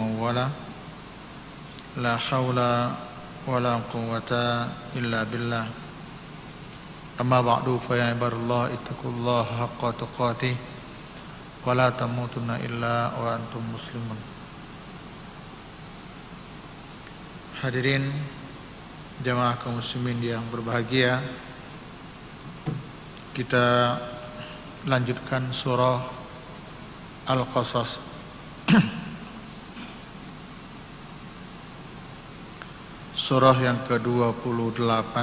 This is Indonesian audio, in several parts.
مولا لا حول ولا قوة إلا بالله أما بعد فيا عباد الله اتقوا الله حق تقاته ولا تموتن إلا وأنتم مسلمون Hadirin jamaah kaum muslimin yang berbahagia Kita lanjutkan surah Al-Qasas Surah yang ke-28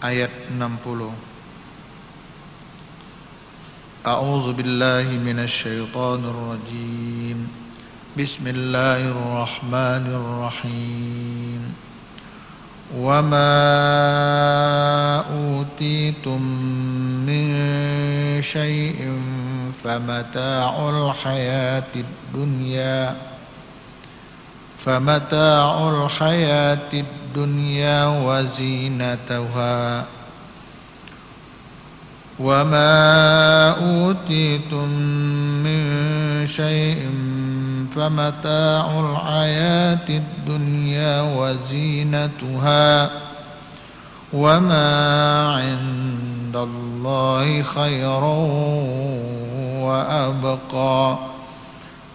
Ayat 60 A'udzu billahi minasy syaithanir rajim Bismillahirrahmanirrahim. Wa ma utitum min syai'in famata'ul hayatid dunya فمتاع الحياة الدنيا وزينتها وما أوتيتم من شيء فمتاع الحياة الدنيا وزينتها وما عند الله خير وأبقى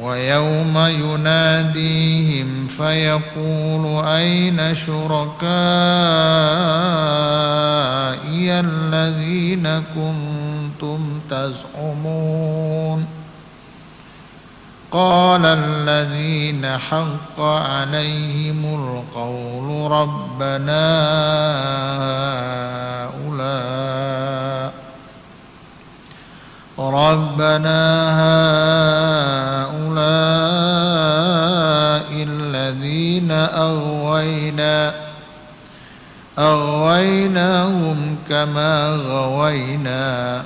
ويوم يناديهم فيقول أين شركائي الذين كنتم تزعمون؟ قال الذين حق عليهم القول ربنا هؤلاء ربنا هؤلاء الذين أغوينا أغويناهم كما غوينا.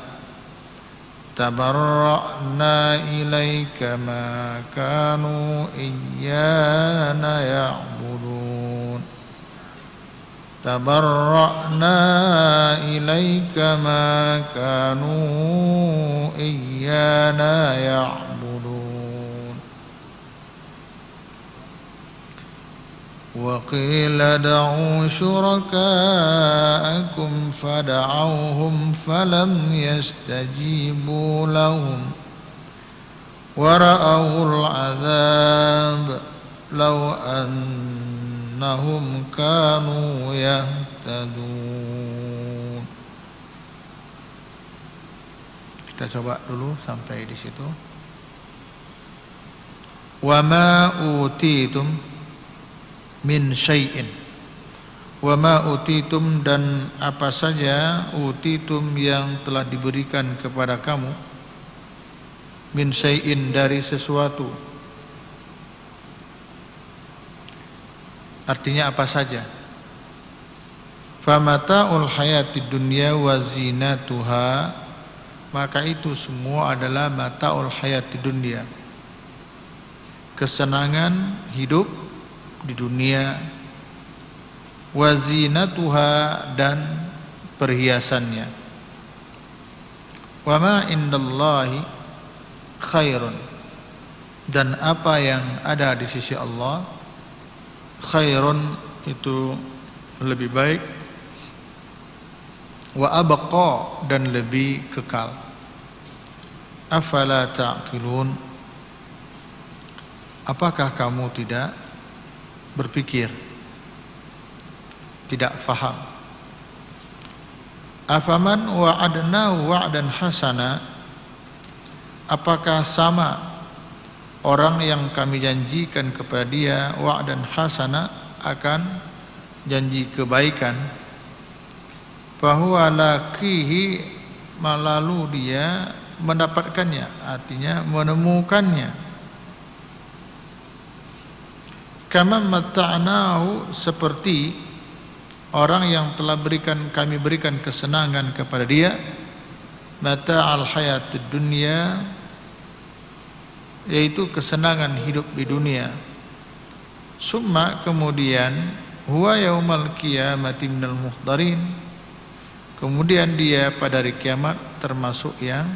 تبرأنا إليك ما كانوا إيانا يعبدون. تبرأنا إليك ما كانوا إيانا يعبدون. وقيل دعوا شركاءكم فدعوهم فلم يستجيبوا لهم ورأوا العذاب لو أن أنهم كانوا يهتدون Kita coba dulu sampai di situ. Wa ma utitum min syai'in. Wa ma utitum dan apa saja utitum yang telah diberikan kepada kamu min syai'in dari sesuatu Artinya apa saja? Famata'ul hayati dunya wa zinatuha maka itu semua adalah mata'ul hayati dunia. Kesenangan hidup di dunia wa zinatuha dan perhiasannya. Wa ma indallahi khairun. Dan apa yang ada di sisi Allah khairun itu lebih baik wa abqa dan lebih kekal. Afala ta'qilun? Apakah kamu tidak berpikir tidak faham. Afaman wa'adna wa'dan hasana apakah sama orang yang kami janjikan kepada dia wa'dan hasana akan janji kebaikan? Bahwa lakihi lalu dia mendapatkannya artinya menemukannya kama mata'nahu seperti orang yang telah berikan kami berikan kesenangan kepada dia mata'al hayatid dunya yaitu kesenangan hidup di dunia. Summa kemudian huwa yaumal qiyamati minal muhdarin. Kemudian dia pada hari kiamat termasuk yang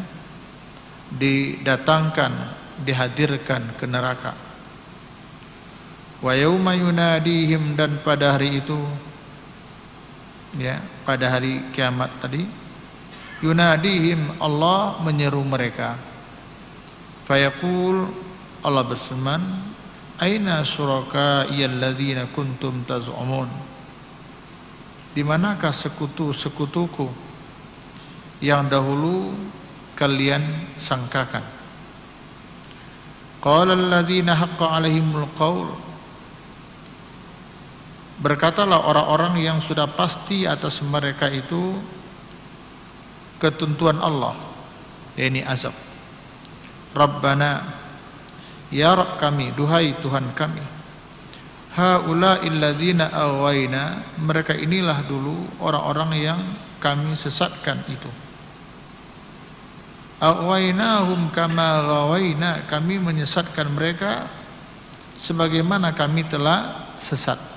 didatangkan dihadirkan ke neraka wa yauma yunadihim dan pada hari itu ya pada hari kiamat tadi yunadihim Allah menyeru mereka. Fayaqul Allah berfirman aina suraka iyalladzina kuntum taz'umun? Di manakah sekutu-sekutuku yang dahulu kalian sangkakan? Qala alladzina haqqa alaihimul qaul berkatalah orang-orang yang sudah pasti atas mereka itu ketentuan Allah yakni azab Rabbana Ya Rabb kami, duhai Tuhan kami. Haula illadzina awaina, mereka inilah dulu orang-orang yang kami sesatkan itu. Awainahum kama gawaina, kami menyesatkan mereka sebagaimana kami telah sesat.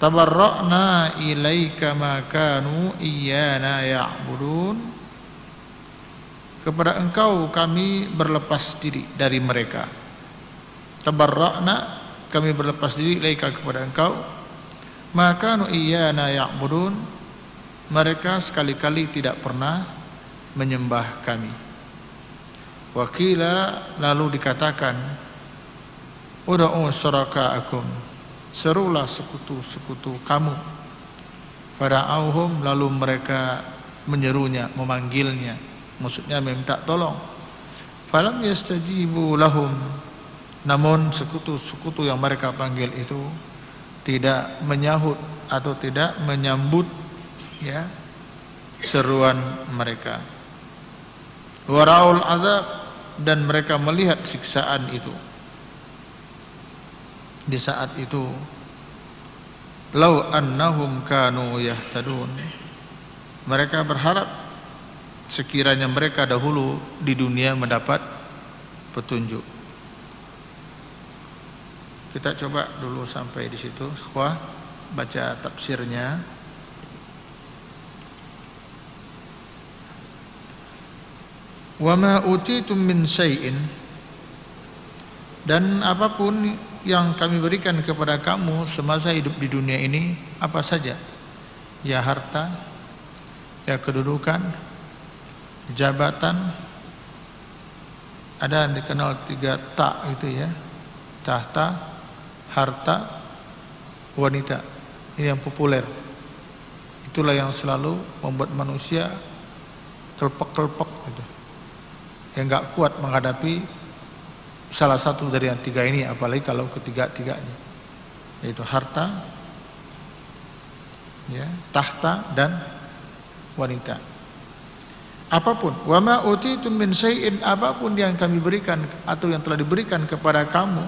Tabarra'na ilaika ma kanu iyyana ya'budun. Kepada engkau kami berlepas diri dari mereka. Tabarra'na kami berlepas diri ilaika kepada engkau. Maka nu iyyana ya'budun mereka sekali-kali tidak pernah menyembah kami. Wakila lalu dikatakan ud'u syuraka'akum serulah sekutu-sekutu kamu. Pada auhum lalu mereka menyerunya memanggilnya. Maksudnya minta tolong. Falam yastajibu lahum. Namun sekutu-sekutu yang mereka panggil itu tidak menyahut atau tidak menyambut ya seruan mereka. Waraul azab dan mereka melihat siksaan itu di saat itu lau annahum kanu yahtadun mereka berharap sekiranya mereka dahulu di dunia mendapat petunjuk. Kita coba dulu sampai di situ. Wah, baca tafsirnya. Wa ma utitum min syai'in dan apa pun yang kami berikan kepada kamu semasa hidup di dunia ini apa saja? Ya harta ya kedudukan jabatan. Ada yang dikenal tiga tak itu ya. Tahta harta wanita. Ini yang populer. Itulah yang selalu membuat manusia kelpek-kelpek gitu. Yang nggak kuat menghadapi salah satu dari yang tiga ini apalagi kalau ketiga-tiganya. Yaitu harta ya tahta dan wanita. Apa pun wa ma utitum min syai'in apa pun yang kami berikan atau yang telah diberikan kepada kamu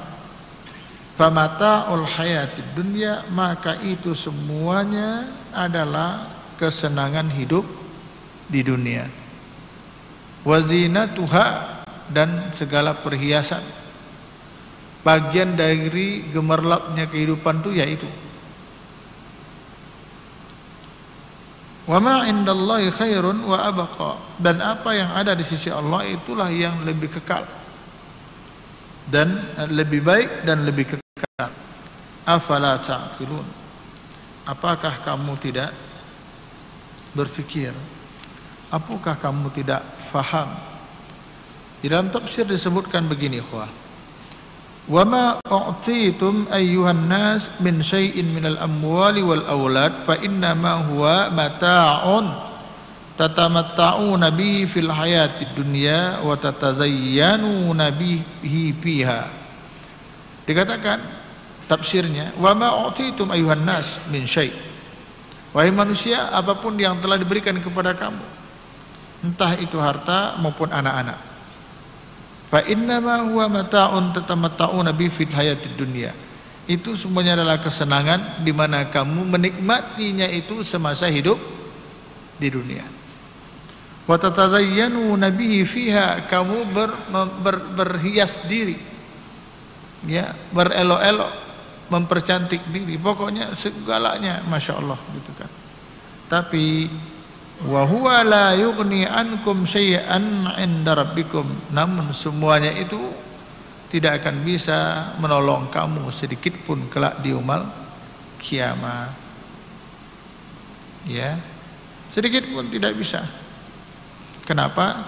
famata'ul dunya maka itu semuanya adalah kesenangan hidup di dunia. Wazinatuha dan segala perhiasan bagian dari gemerlapnya kehidupan itu yaitu Wa ma indallahi khairun wa abqa. Dan apa yang ada di sisi Allah itulah yang lebih kekal. Dan lebih baik dan lebih kekal. Afala ta'qilun. Apakah kamu tidak berfikir? Apakah kamu tidak faham? Di dalam tafsir disebutkan begini, ikhwah. Wa ma u'titum ayyuhan nas min syai'in minal amwali wal aulad fa inna ma huwa mata'un tatamatta'una nabi fil hayati dunya wa tatazayyanu nabihi fiha. Dikatakan tafsirnya, wa ma u'titum ayyuhan nas min syai'. Wahai manusia, apa pun yang telah diberikan kepada kamu, entah itu harta maupun anak-anak Fa innama huwa mata'un tatamatta'una bi fil hayatid dunya. Itu semuanya adalah kesenangan di mana kamu menikmatinya itu semasa hidup di dunia. Wa tatazayyanuna bihi fiha kamu ber, ber, berhias diri. Ya, berelok-elok, mempercantik diri. Pokoknya segalanya Masya Allah gitu kan. Tapi wa huwa la yughni ankum syai'an 'inda rabbikum. Namun semuanya itu tidak akan bisa menolong kamu sedikit pun kelak di umal kiamat. Ya sedikit pun tidak bisa. Kenapa?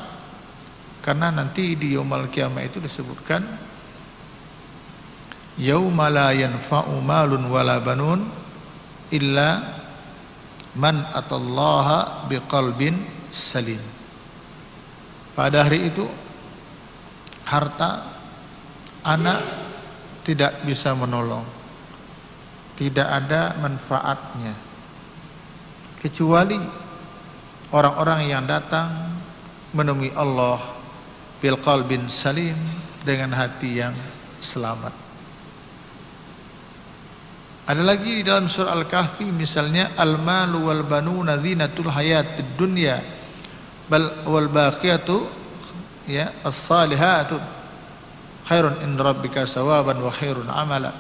Karena nanti di umal kiamat itu disebutkan yauma la yanfa'u malun wala banun illa man atallaha biqalbin salim. Pada hari itu harta anak tidak bisa menolong. Tidak ada manfaatnya. Kecuali orang-orang yang datang menemui Allah bil qalbin salim dengan hati yang selamat ada lagi di dalam surah Al-Kahfi misalnya al-malu wal banuna zinatul hayatid dunya bal wal baqiyatu ya as-salihatu khairun in rabbika sawaban wa khairun amala.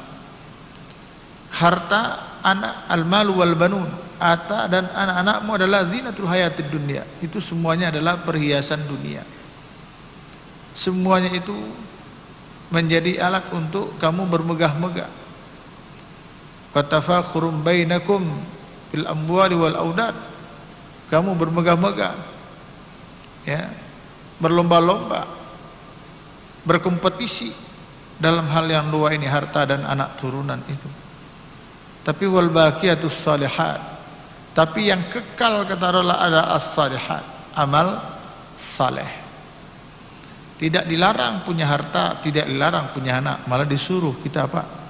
Harta, anak, al-malu wal banun, ata dan anak-anakmu adalah zinatul hayatid dunya. Itu semuanya adalah perhiasan dunia. Semuanya itu menjadi alat untuk kamu bermegah-megah fatafakhurum bainakum fil amwali wal audad kamu bermegah-megah ya berlomba-lomba berkompetisi dalam hal yang dua ini harta dan anak turunan itu. Tapi wal baqiyatus salihat. Tapi yang kekal kata Allah ada as-salihat amal saleh. Tidak dilarang punya harta tidak dilarang punya anak malah disuruh kita apa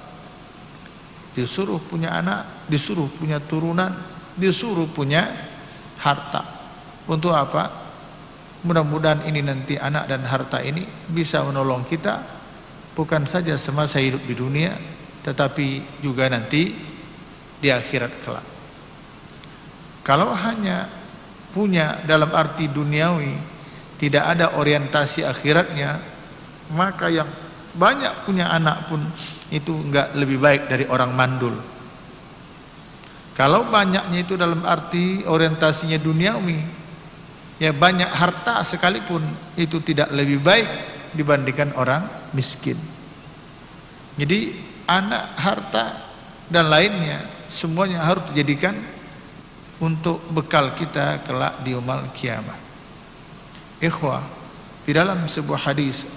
disuruh punya anak, disuruh punya turunan, disuruh punya harta. Untuk apa? Mudah-mudahan ini nanti anak dan harta ini bisa menolong kita bukan saja semasa hidup di dunia, tetapi juga nanti di akhirat kelak. Kalau hanya punya dalam arti duniawi, tidak ada orientasi akhiratnya, maka yang banyak punya anak pun itu enggak lebih baik dari orang mandul. Kalau banyaknya itu dalam arti orientasinya duniawi, ya banyak harta sekalipun itu tidak lebih baik dibandingkan orang miskin. Jadi anak, harta dan lainnya semuanya harus dijadikan untuk bekal kita kelak di umal kiamat. Ikhwah, di dalam sebuah hadis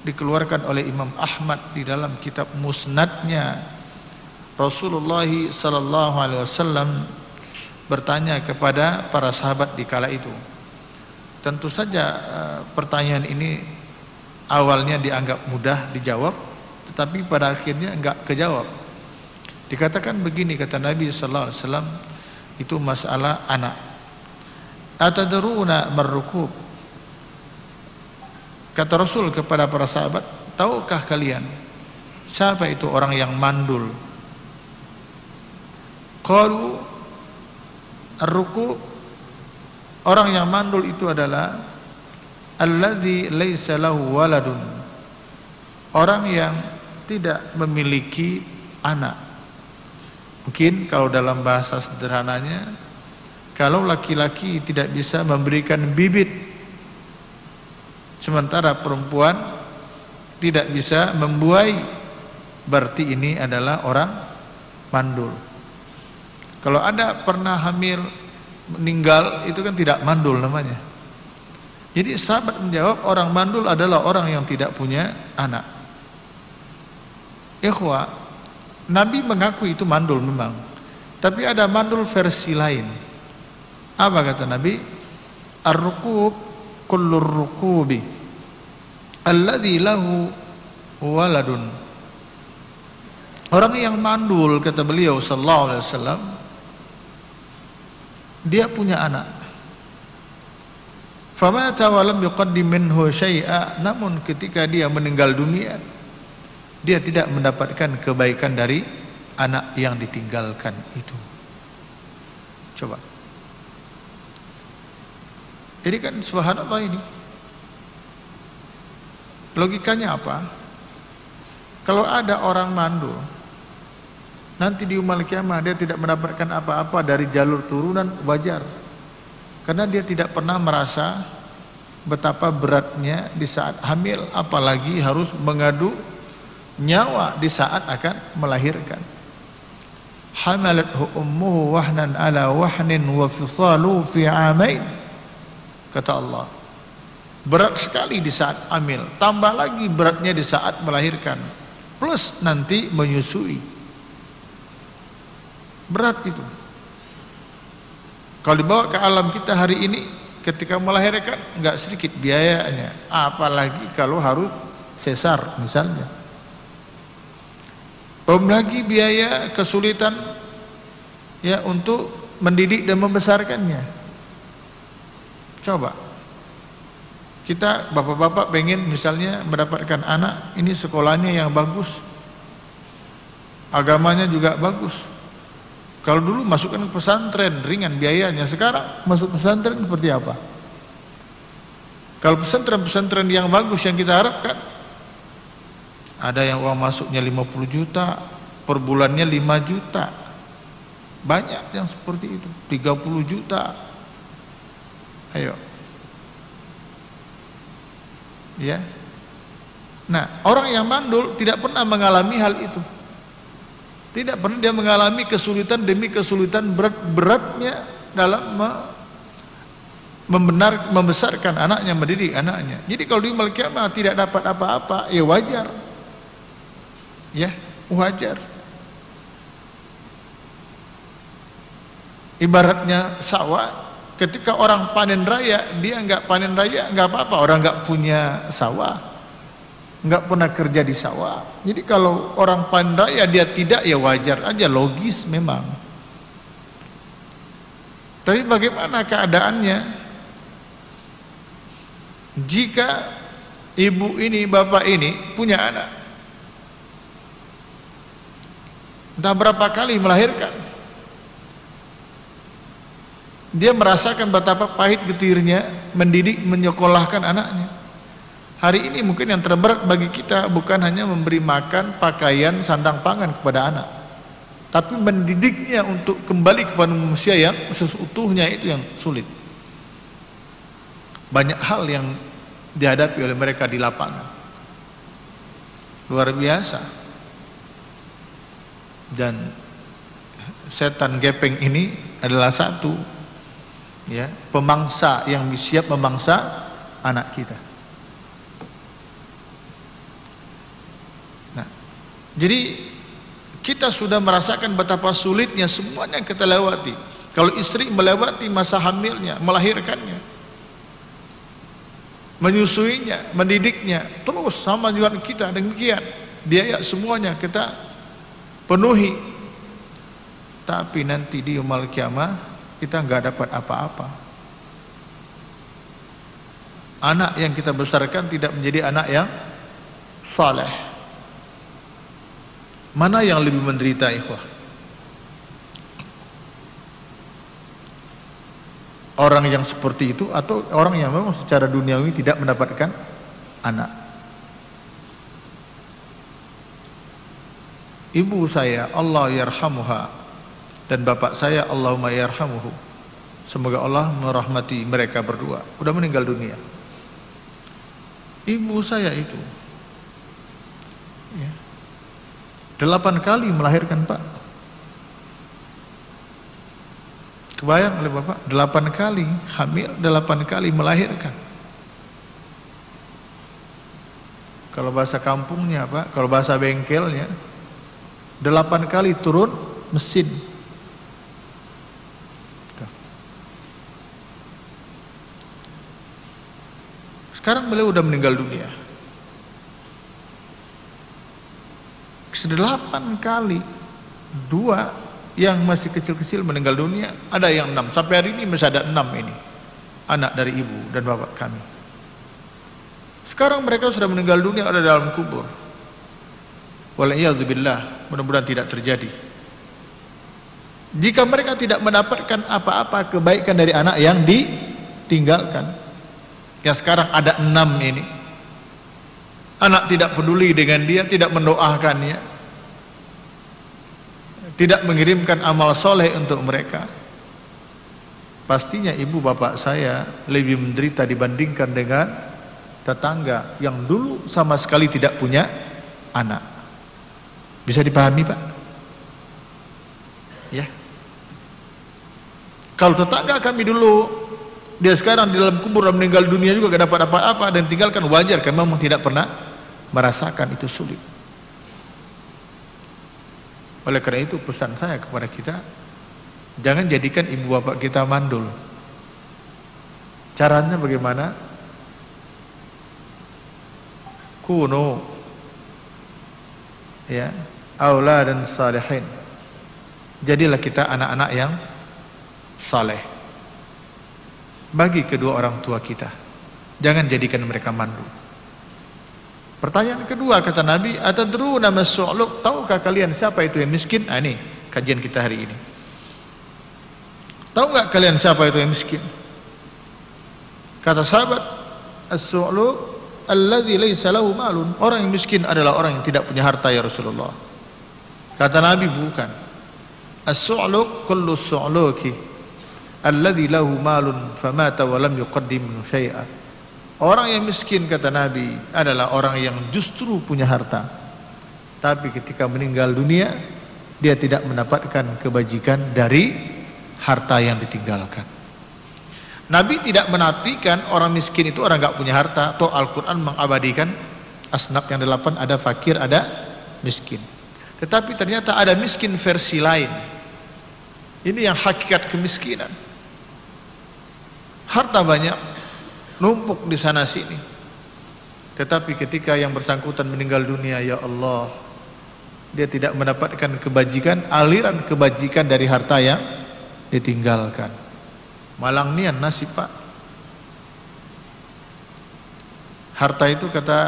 dikeluarkan oleh Imam Ahmad di dalam kitab Musnadnya Rasulullah sallallahu alaihi wasallam bertanya kepada para sahabat di kala itu. Tentu saja eh, pertanyaan ini awalnya dianggap mudah dijawab, tetapi pada akhirnya enggak kejawab. Dikatakan begini kata Nabi sallallahu alaihi wasallam itu masalah anak. Atadruna marrukub Kata Rasul kepada para sahabat, tahukah kalian siapa itu orang yang mandul? Qalu ar-ruku orang yang mandul itu adalah alladzi laisa lahu waladun. Orang yang tidak memiliki anak. Mungkin kalau dalam bahasa sederhananya kalau laki-laki tidak bisa memberikan bibit sementara perempuan tidak bisa membuai berarti ini adalah orang mandul. Kalau ada pernah hamil meninggal itu kan tidak mandul namanya. Jadi sahabat menjawab orang mandul adalah orang yang tidak punya anak. Ikhwah Nabi mengaku itu mandul memang. Tapi ada mandul versi lain. Apa kata Nabi? Ar-rukub kullur rukubi alladhi lahu waladun. Orang yang mandul kata beliau sallallahu alaihi wasallam dia punya anak. Famata wa lam yuqaddim minhu syai'a namun ketika dia meninggal dunia dia tidak mendapatkan kebaikan dari anak yang ditinggalkan itu. Coba jadi kan subhanallah ini. Logikanya apa? Kalau ada orang mandul nanti di umal kiamah dia tidak mendapatkan apa-apa dari jalur turunan wajar. Karena dia tidak pernah merasa betapa beratnya di saat hamil apalagi harus mengadu nyawa di saat akan melahirkan. Hamalathu ummuhu wahnan ala wahnin wa fisalu fi amain kata Allah. Berat sekali di saat hamil. Tambah lagi beratnya di saat melahirkan. Plus nanti menyusui. Berat itu. Kalau dibawa ke alam kita hari ini ketika melahirkan nggak sedikit biayanya, apalagi kalau harus sesar misalnya. Belum lagi biaya kesulitan ya untuk mendidik dan membesarkannya. Coba kita bapak-bapak pengen misalnya mendapatkan anak ini sekolahnya yang bagus, agamanya juga bagus, kalau dulu masukkan ke pesantren ringan biayanya, sekarang masuk pesantren seperti apa? Kalau pesantren-pesantren yang bagus yang kita harapkan ada yang uang masuknya 50 juta, per bulannya 5 juta. Banyak yang seperti itu, 30 juta. Ayo. Ya. Nah, orang yang mandul tidak pernah mengalami hal itu. Tidak pernah dia mengalami kesulitan demi kesulitan berat-beratnya dalam membenar membesarkan anaknya, mendidik anaknya. Jadi kalau di kiamat tidak dapat apa-apa, ya wajar. Ya, wajar. Ibaratnya sawah, ketika orang panen raya, dia nggak panen raya, nggak apa-apa. Orang nggak punya sawah, nggak pernah kerja di sawah. Jadi kalau orang pandai ya dia tidak ya wajar aja logis memang. Tapi bagaimana keadaannya jika ibu ini bapak ini punya anak entah berapa kali melahirkan dia merasakan betapa pahit getirnya mendidik menyekolahkan anaknya Hari ini mungkin yang terberat bagi kita bukan hanya memberi makan, pakaian, sandang pangan kepada anak. Tapi mendidiknya untuk kembali kepada manusia yang seseutuhnya itu yang sulit. Banyak hal yang dihadapi oleh mereka di lapangan. Luar biasa. Dan setan gepeng ini adalah satu ya, pemangsa yang siap memangsa anak kita. Jadi kita sudah merasakan betapa sulitnya semuanya kita lewati. Kalau istri melewati masa hamilnya, melahirkannya, menyusuinya, mendidiknya, terus sama juga kita demikian. Biaya semuanya kita penuhi. Tapi nanti di umal kiamah kita nggak dapat apa-apa. Anak yang kita besarkan tidak menjadi anak yang saleh Mana yang lebih menderita ikhwah? Orang yang seperti itu atau orang yang memang secara duniawi tidak mendapatkan anak. Ibu saya Allah yarhamuha dan bapak saya Allahumma yarhamuhu. Semoga Allah merahmati mereka berdua. Udah meninggal dunia. Ibu saya itu ya, Delapan kali melahirkan Pak. Kebayang oleh Bapak, delapan kali hamil, delapan kali melahirkan. Kalau bahasa kampungnya Pak, kalau bahasa bengkelnya, delapan kali turun mesin. Sekarang beliau udah meninggal dunia. sedelapan kali dua yang masih kecil-kecil meninggal dunia ada yang enam sampai hari ini masih ada enam ini anak dari ibu dan bapak kami. Sekarang mereka sudah meninggal dunia ada dalam kubur. Waliyadzubillah, mudah-mudahan tidak terjadi. Jika mereka tidak mendapatkan apa-apa kebaikan dari anak yang ditinggalkan. Yang sekarang ada enam ini. Anak tidak peduli dengan dia, tidak mendoakannya. Tidak mengirimkan amal soleh untuk mereka. Pastinya ibu bapak saya lebih menderita dibandingkan dengan tetangga yang dulu sama sekali tidak punya anak. Bisa dipahami Pak? Ya. Kalau tetangga kami dulu dia sekarang di dalam kubur dan meninggal dunia juga gak dapat apa-apa dan tinggalkan wajar karena memang tidak pernah merasakan itu sulit. Oleh karena itu pesan saya kepada kita jangan jadikan ibu bapak kita mandul. Caranya bagaimana? Kuno ya, aula dan salihin. Jadilah kita anak-anak yang saleh bagi kedua orang tua kita. Jangan jadikan mereka mandu. Pertanyaan kedua kata Nabi atadru nama su'luk? Tahukah kalian siapa itu yang miskin? Ah, ini kajian kita hari ini. Tahu nggak kalian siapa itu yang miskin? Kata sahabat as-su'luk alladhi laysa lahu malun. Orang yang miskin adalah orang yang tidak punya harta ya Rasulullah. Kata Nabi bukan. As-su'luk kullu su'luki alladzi lahu malun famata wa lam yuqaddim syai'a. Orang yang miskin kata Nabi adalah orang yang justru punya harta. Tapi ketika meninggal dunia dia tidak mendapatkan kebajikan dari harta yang ditinggalkan. Nabi tidak menafikan orang miskin itu orang enggak punya harta. Toh Al-Quran mengabadikan asnaf yang delapan ada fakir ada miskin. Tetapi ternyata ada miskin versi lain. Ini yang hakikat kemiskinan harta banyak numpuk di sana sini. Tetapi ketika yang bersangkutan meninggal dunia ya Allah dia tidak mendapatkan kebajikan aliran kebajikan dari harta yang ditinggalkan. Malang nian nasib pak. Harta itu kata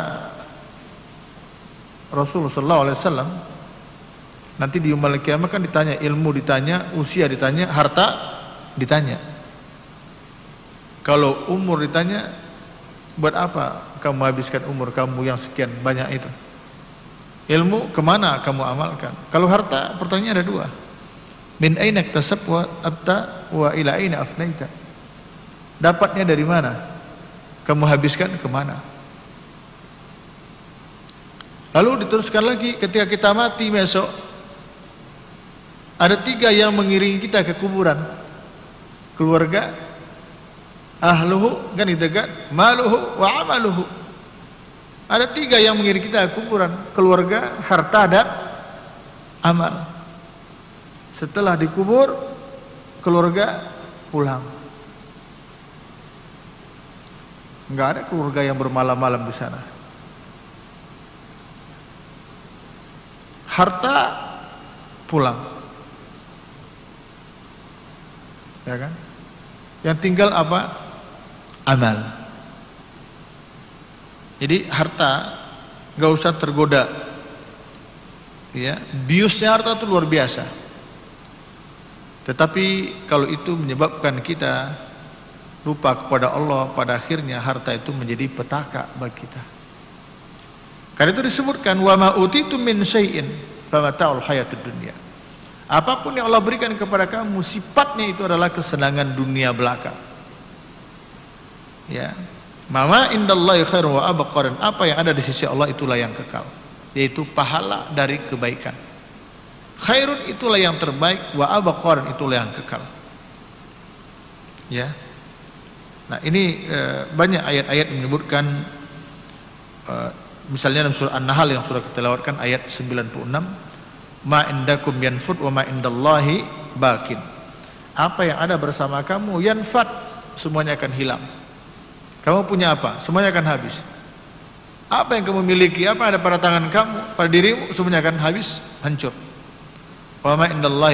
Rasulullah SAW nanti di umat kiamat kan ditanya ilmu ditanya usia ditanya harta ditanya kalau umur ditanya, buat apa kamu habiskan umur kamu yang sekian banyak itu? Ilmu ke mana kamu amalkan? Kalau harta, pertanyaan ada dua. Min aina tasab wa abta wa ila aina afnaita? Dapatnya dari mana? Kamu habiskan ke mana? Lalu diteruskan lagi ketika kita mati besok ada tiga yang mengiringi kita ke kuburan keluarga ahluhu kan itu kan? Maluhu wa amaluhu. Ada tiga yang mengiring kita kuburan keluarga harta dan amal. Setelah dikubur keluarga pulang. Nggak ada keluarga yang bermalam-malam di sana. Harta pulang. Ya kan? Yang tinggal apa amal. Jadi harta nggak usah tergoda. Ya, biusnya harta itu luar biasa. Tetapi kalau itu menyebabkan kita lupa kepada Allah, pada akhirnya harta itu menjadi petaka bagi kita. Karena itu disebutkan wa ma utitu min syai'in famata'ul hayatud dunya. Apa pun yang Allah berikan kepada kamu sifatnya itu adalah kesenangan dunia belaka ya. Mama indallahi khairun wa apa yang ada di sisi Allah itulah yang kekal. Yaitu pahala dari kebaikan. Khairun itulah yang terbaik wa abqa dan itulah yang kekal. Ya. Nah ini e, banyak ayat-ayat menyebutkan e, misalnya dalam surah An-Nahl yang sudah kita lewatkan ayat 96 ma indakum yanfud wa ma indallahi bakin apa yang ada bersama kamu yanfad semuanya akan hilang kamu punya apa? Semuanya akan habis. Apa yang kamu miliki, apa ada pada tangan kamu, pada dirimu, semuanya akan habis, hancur. Wa ma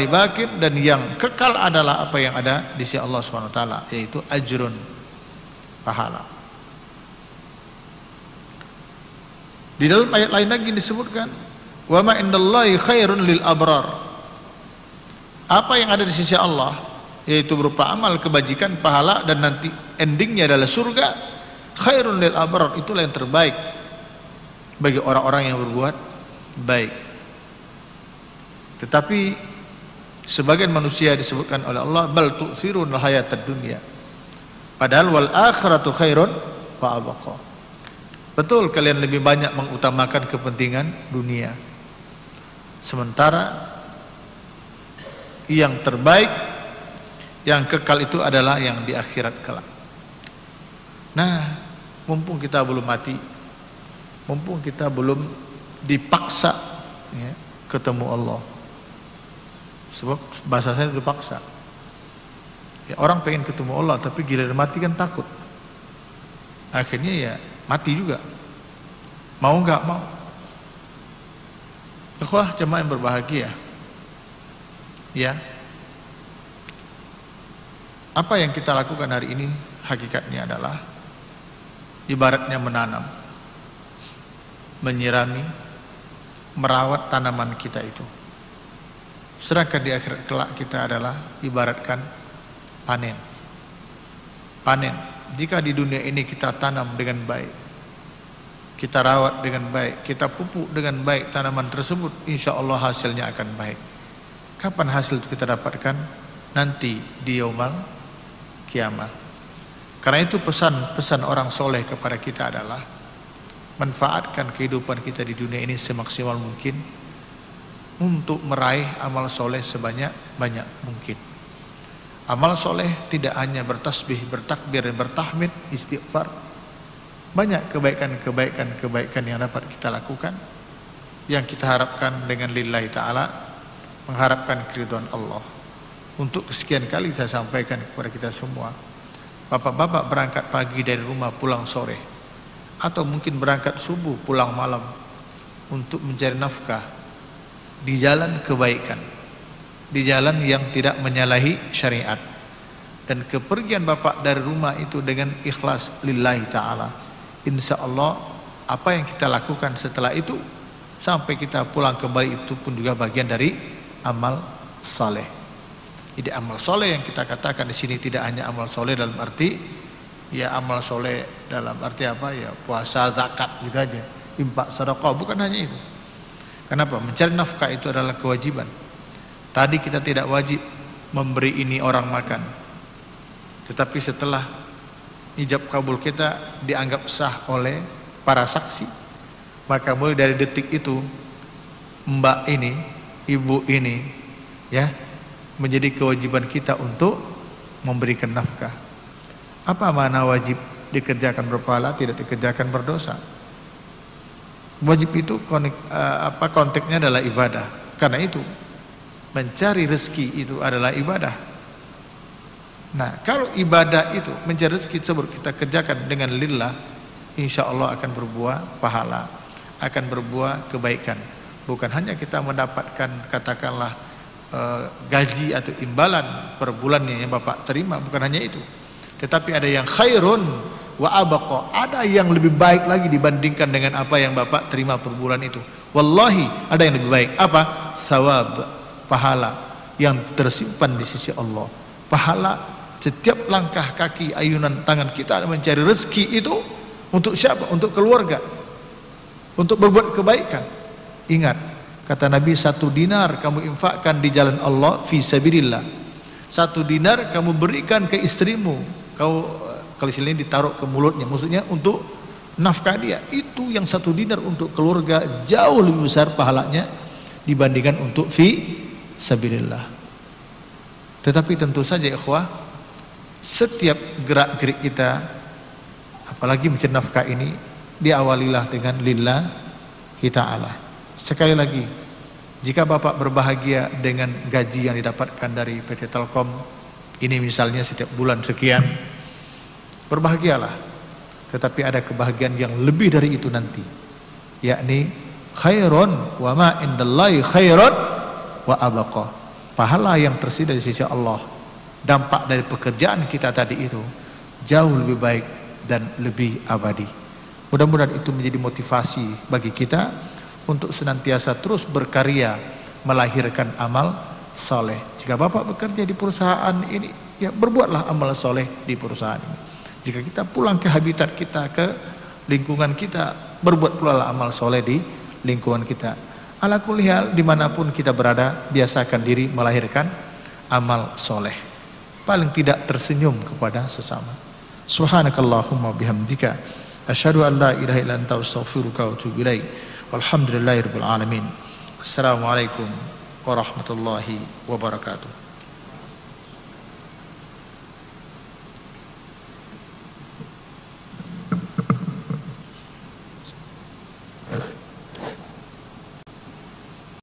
bakir dan yang kekal adalah apa yang ada di sisi Allah taala, yaitu ajrun. pahala. Di dalam ayat lain lagi disebutkan, "Wa ma indallahi khairun lil abrar." Apa yang ada di sisi Allah yaitu berupa amal kebajikan, pahala dan nanti endingnya adalah surga, khairun lil abrar, itulah yang terbaik bagi orang-orang yang berbuat baik. Tetapi sebagian manusia disebutkan oleh Allah bal tu'thirun hayatad dunya. Padahal wal akhiratu khairun wa abqa. Betul kalian lebih banyak mengutamakan kepentingan dunia. Sementara yang terbaik yang kekal itu adalah yang di akhirat kelak. Nah, mumpung kita belum mati, mumpung kita belum dipaksa ya, ketemu Allah. Sebab bahasa saya dipaksa. Ya, orang pengen ketemu Allah tapi giliran mati kan takut. Akhirnya ya mati juga mau nggak mau ikhwah jemaah yang berbahagia ya apa yang kita lakukan hari ini hakikatnya adalah ibaratnya menanam menyirami merawat tanaman kita itu sedangkan di akhirat kelak kita adalah ibaratkan panen panen jika di dunia ini kita tanam dengan baik, kita rawat dengan baik, kita pupuk dengan baik tanaman tersebut, insya Allah hasilnya akan baik. Kapan hasil itu kita dapatkan? Nanti di yaumang kiamat. Karena itu pesan-pesan orang soleh kepada kita adalah manfaatkan kehidupan kita di dunia ini semaksimal mungkin untuk meraih amal soleh sebanyak banyak mungkin. Amal soleh tidak hanya bertasbih, bertakbir, dan bertahmid, istighfar. Banyak kebaikan-kebaikan-kebaikan yang dapat kita lakukan. Yang kita harapkan dengan lillahi ta'ala. Mengharapkan keriduan Allah. Untuk kesekian kali saya sampaikan kepada kita semua. Bapak-bapak berangkat pagi dari rumah pulang sore. Atau mungkin berangkat subuh pulang malam. Untuk mencari nafkah. Di jalan kebaikan di jalan yang tidak menyalahi syariat dan kepergian bapak dari rumah itu dengan ikhlas lillahi ta'ala insya Allah apa yang kita lakukan setelah itu sampai kita pulang kembali itu pun juga bagian dari amal saleh jadi amal soleh yang kita katakan di sini tidak hanya amal soleh dalam arti ya amal soleh dalam arti apa? Ya puasa zakat gitu aja. Impak sedekah bukan hanya itu. Kenapa? Mencari nafkah itu adalah kewajiban. Tadi kita tidak wajib memberi ini orang makan. Tetapi setelah ijab kabul kita dianggap sah oleh para saksi, maka mulai dari detik itu mbak ini, ibu ini ya menjadi kewajiban kita untuk memberikan nafkah. Apa mana wajib dikerjakan berpahala, tidak dikerjakan berdosa? Wajib itu eh, apa konteksnya adalah ibadah. Karena itu mencari rezeki itu adalah ibadah. Nah, kalau ibadah itu mencari rezeki tersebut kita kerjakan dengan lillah, insya Allah akan berbuah pahala, akan berbuah kebaikan. Bukan hanya kita mendapatkan katakanlah e, gaji atau imbalan per bulannya yang Bapak terima, bukan hanya itu. Tetapi ada yang khairun wa abaqa, ada yang lebih baik lagi dibandingkan dengan apa yang Bapak terima per bulan itu. Wallahi ada yang lebih baik. Apa? Sawab pahala yang tersimpan di sisi Allah. Pahala setiap langkah kaki ayunan tangan kita mencari rezeki itu untuk siapa? Untuk keluarga. Untuk berbuat kebaikan. Ingat, kata Nabi satu dinar kamu infakkan di jalan Allah fi sabilillah. Satu dinar kamu berikan ke istrimu. Kau kalau istilahnya ditaruh ke mulutnya, maksudnya untuk nafkah dia. Itu yang satu dinar untuk keluarga jauh lebih besar pahalanya dibandingkan untuk fi sabilillah. Tetapi tentu saja ikhwah, setiap gerak-gerik kita apalagi mencari nafkah ini diawalilah dengan lillah kita Allah. Sekali lagi, jika Bapak berbahagia dengan gaji yang didapatkan dari PT Telkom, ini misalnya setiap bulan sekian, berbahagialah. Tetapi ada kebahagiaan yang lebih dari itu nanti, yakni khairun wa ma indallahi khairun wa abaqa. Pahala yang tersedia di sisi Allah, dampak dari pekerjaan kita tadi itu jauh lebih baik dan lebih abadi. Mudah-mudahan itu menjadi motivasi bagi kita untuk senantiasa terus berkarya melahirkan amal soleh. Jika Bapak bekerja di perusahaan ini, ya berbuatlah amal soleh di perusahaan ini. Jika kita pulang ke habitat kita, ke lingkungan kita, berbuat pula amal soleh di lingkungan kita. Ala kulihal di mana pun kita berada, biasakan diri melahirkan amal soleh. Paling tidak tersenyum kepada sesama. Subhanakallahumma bihamdika. Asyhadu an la ilaha illa anta astaghfiruka wa. Walhamdulillahirabbil alamin. Assalamualaikum warahmatullahi wabarakatuh.